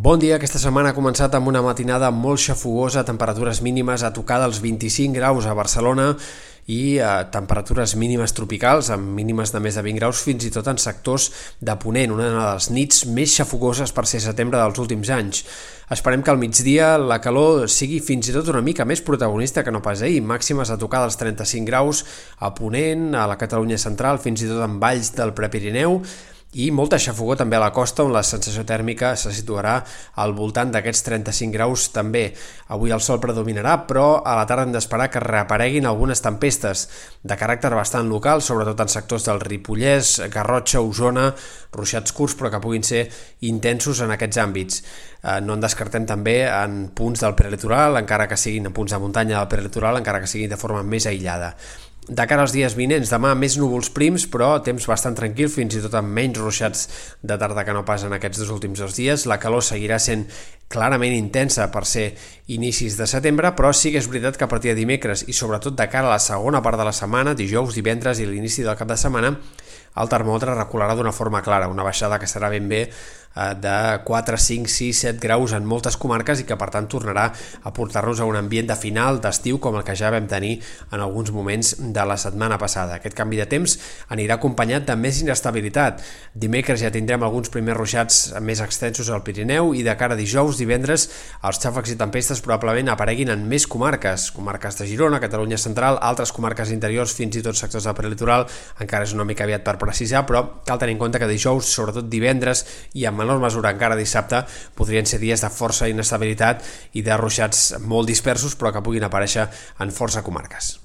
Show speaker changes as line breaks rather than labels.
Bon dia, aquesta setmana ha començat amb una matinada molt xafogosa, temperatures mínimes a tocar dels 25 graus a Barcelona i eh, temperatures mínimes tropicals, amb mínimes de més de 20 graus, fins i tot en sectors de Ponent, una de les nits més xafogoses per ser setembre dels últims anys. Esperem que al migdia la calor sigui fins i tot una mica més protagonista que no pas ahir, màximes a tocar dels 35 graus a Ponent, a la Catalunya central, fins i tot en valls del Prepirineu, i molta xafogó també a la costa on la sensació tèrmica se situarà al voltant d'aquests 35 graus també. Avui el sol predominarà, però a la tarda hem d'esperar que reapareguin algunes tempestes de caràcter bastant local, sobretot en sectors del Ripollès, Garrotxa, Osona, ruixats curts però que puguin ser intensos en aquests àmbits. Eh, no en descartem també en punts del prelitoral, encara que siguin en punts de muntanya del prelitoral, encara que siguin de forma més aïllada. De cara als dies vinents, demà més núvols prims, però temps bastant tranquil, fins i tot amb menys ruixats de tarda que no pas en aquests dos últims dos dies. La calor seguirà sent clarament intensa per ser inicis de setembre, però sí que és veritat que a partir de dimecres i sobretot de cara a la segona part de la setmana, dijous, divendres i l'inici del cap de setmana, el termòmetre recularà d'una forma clara, una baixada que serà ben bé de 4, 5, 6, 7 graus en moltes comarques i que per tant tornarà a portar-nos a un ambient de final d'estiu com el que ja vam tenir en alguns moments de la setmana passada. Aquest canvi de temps anirà acompanyat de més inestabilitat. Dimecres ja tindrem alguns primers ruixats més extensos al Pirineu i de cara a dijous, divendres, els xàfecs i tempestes probablement apareguin en més comarques, comarques de Girona, Catalunya Central, altres comarques interiors, fins i tot sectors del prelitoral, encara és una mica aviat per precisar, però cal tenir en compte que dijous, sobretot divendres i en menor mesura encara dissabte, podrien ser dies de força inestabilitat i de ruixats molt dispersos però que puguin aparèixer en força comarques.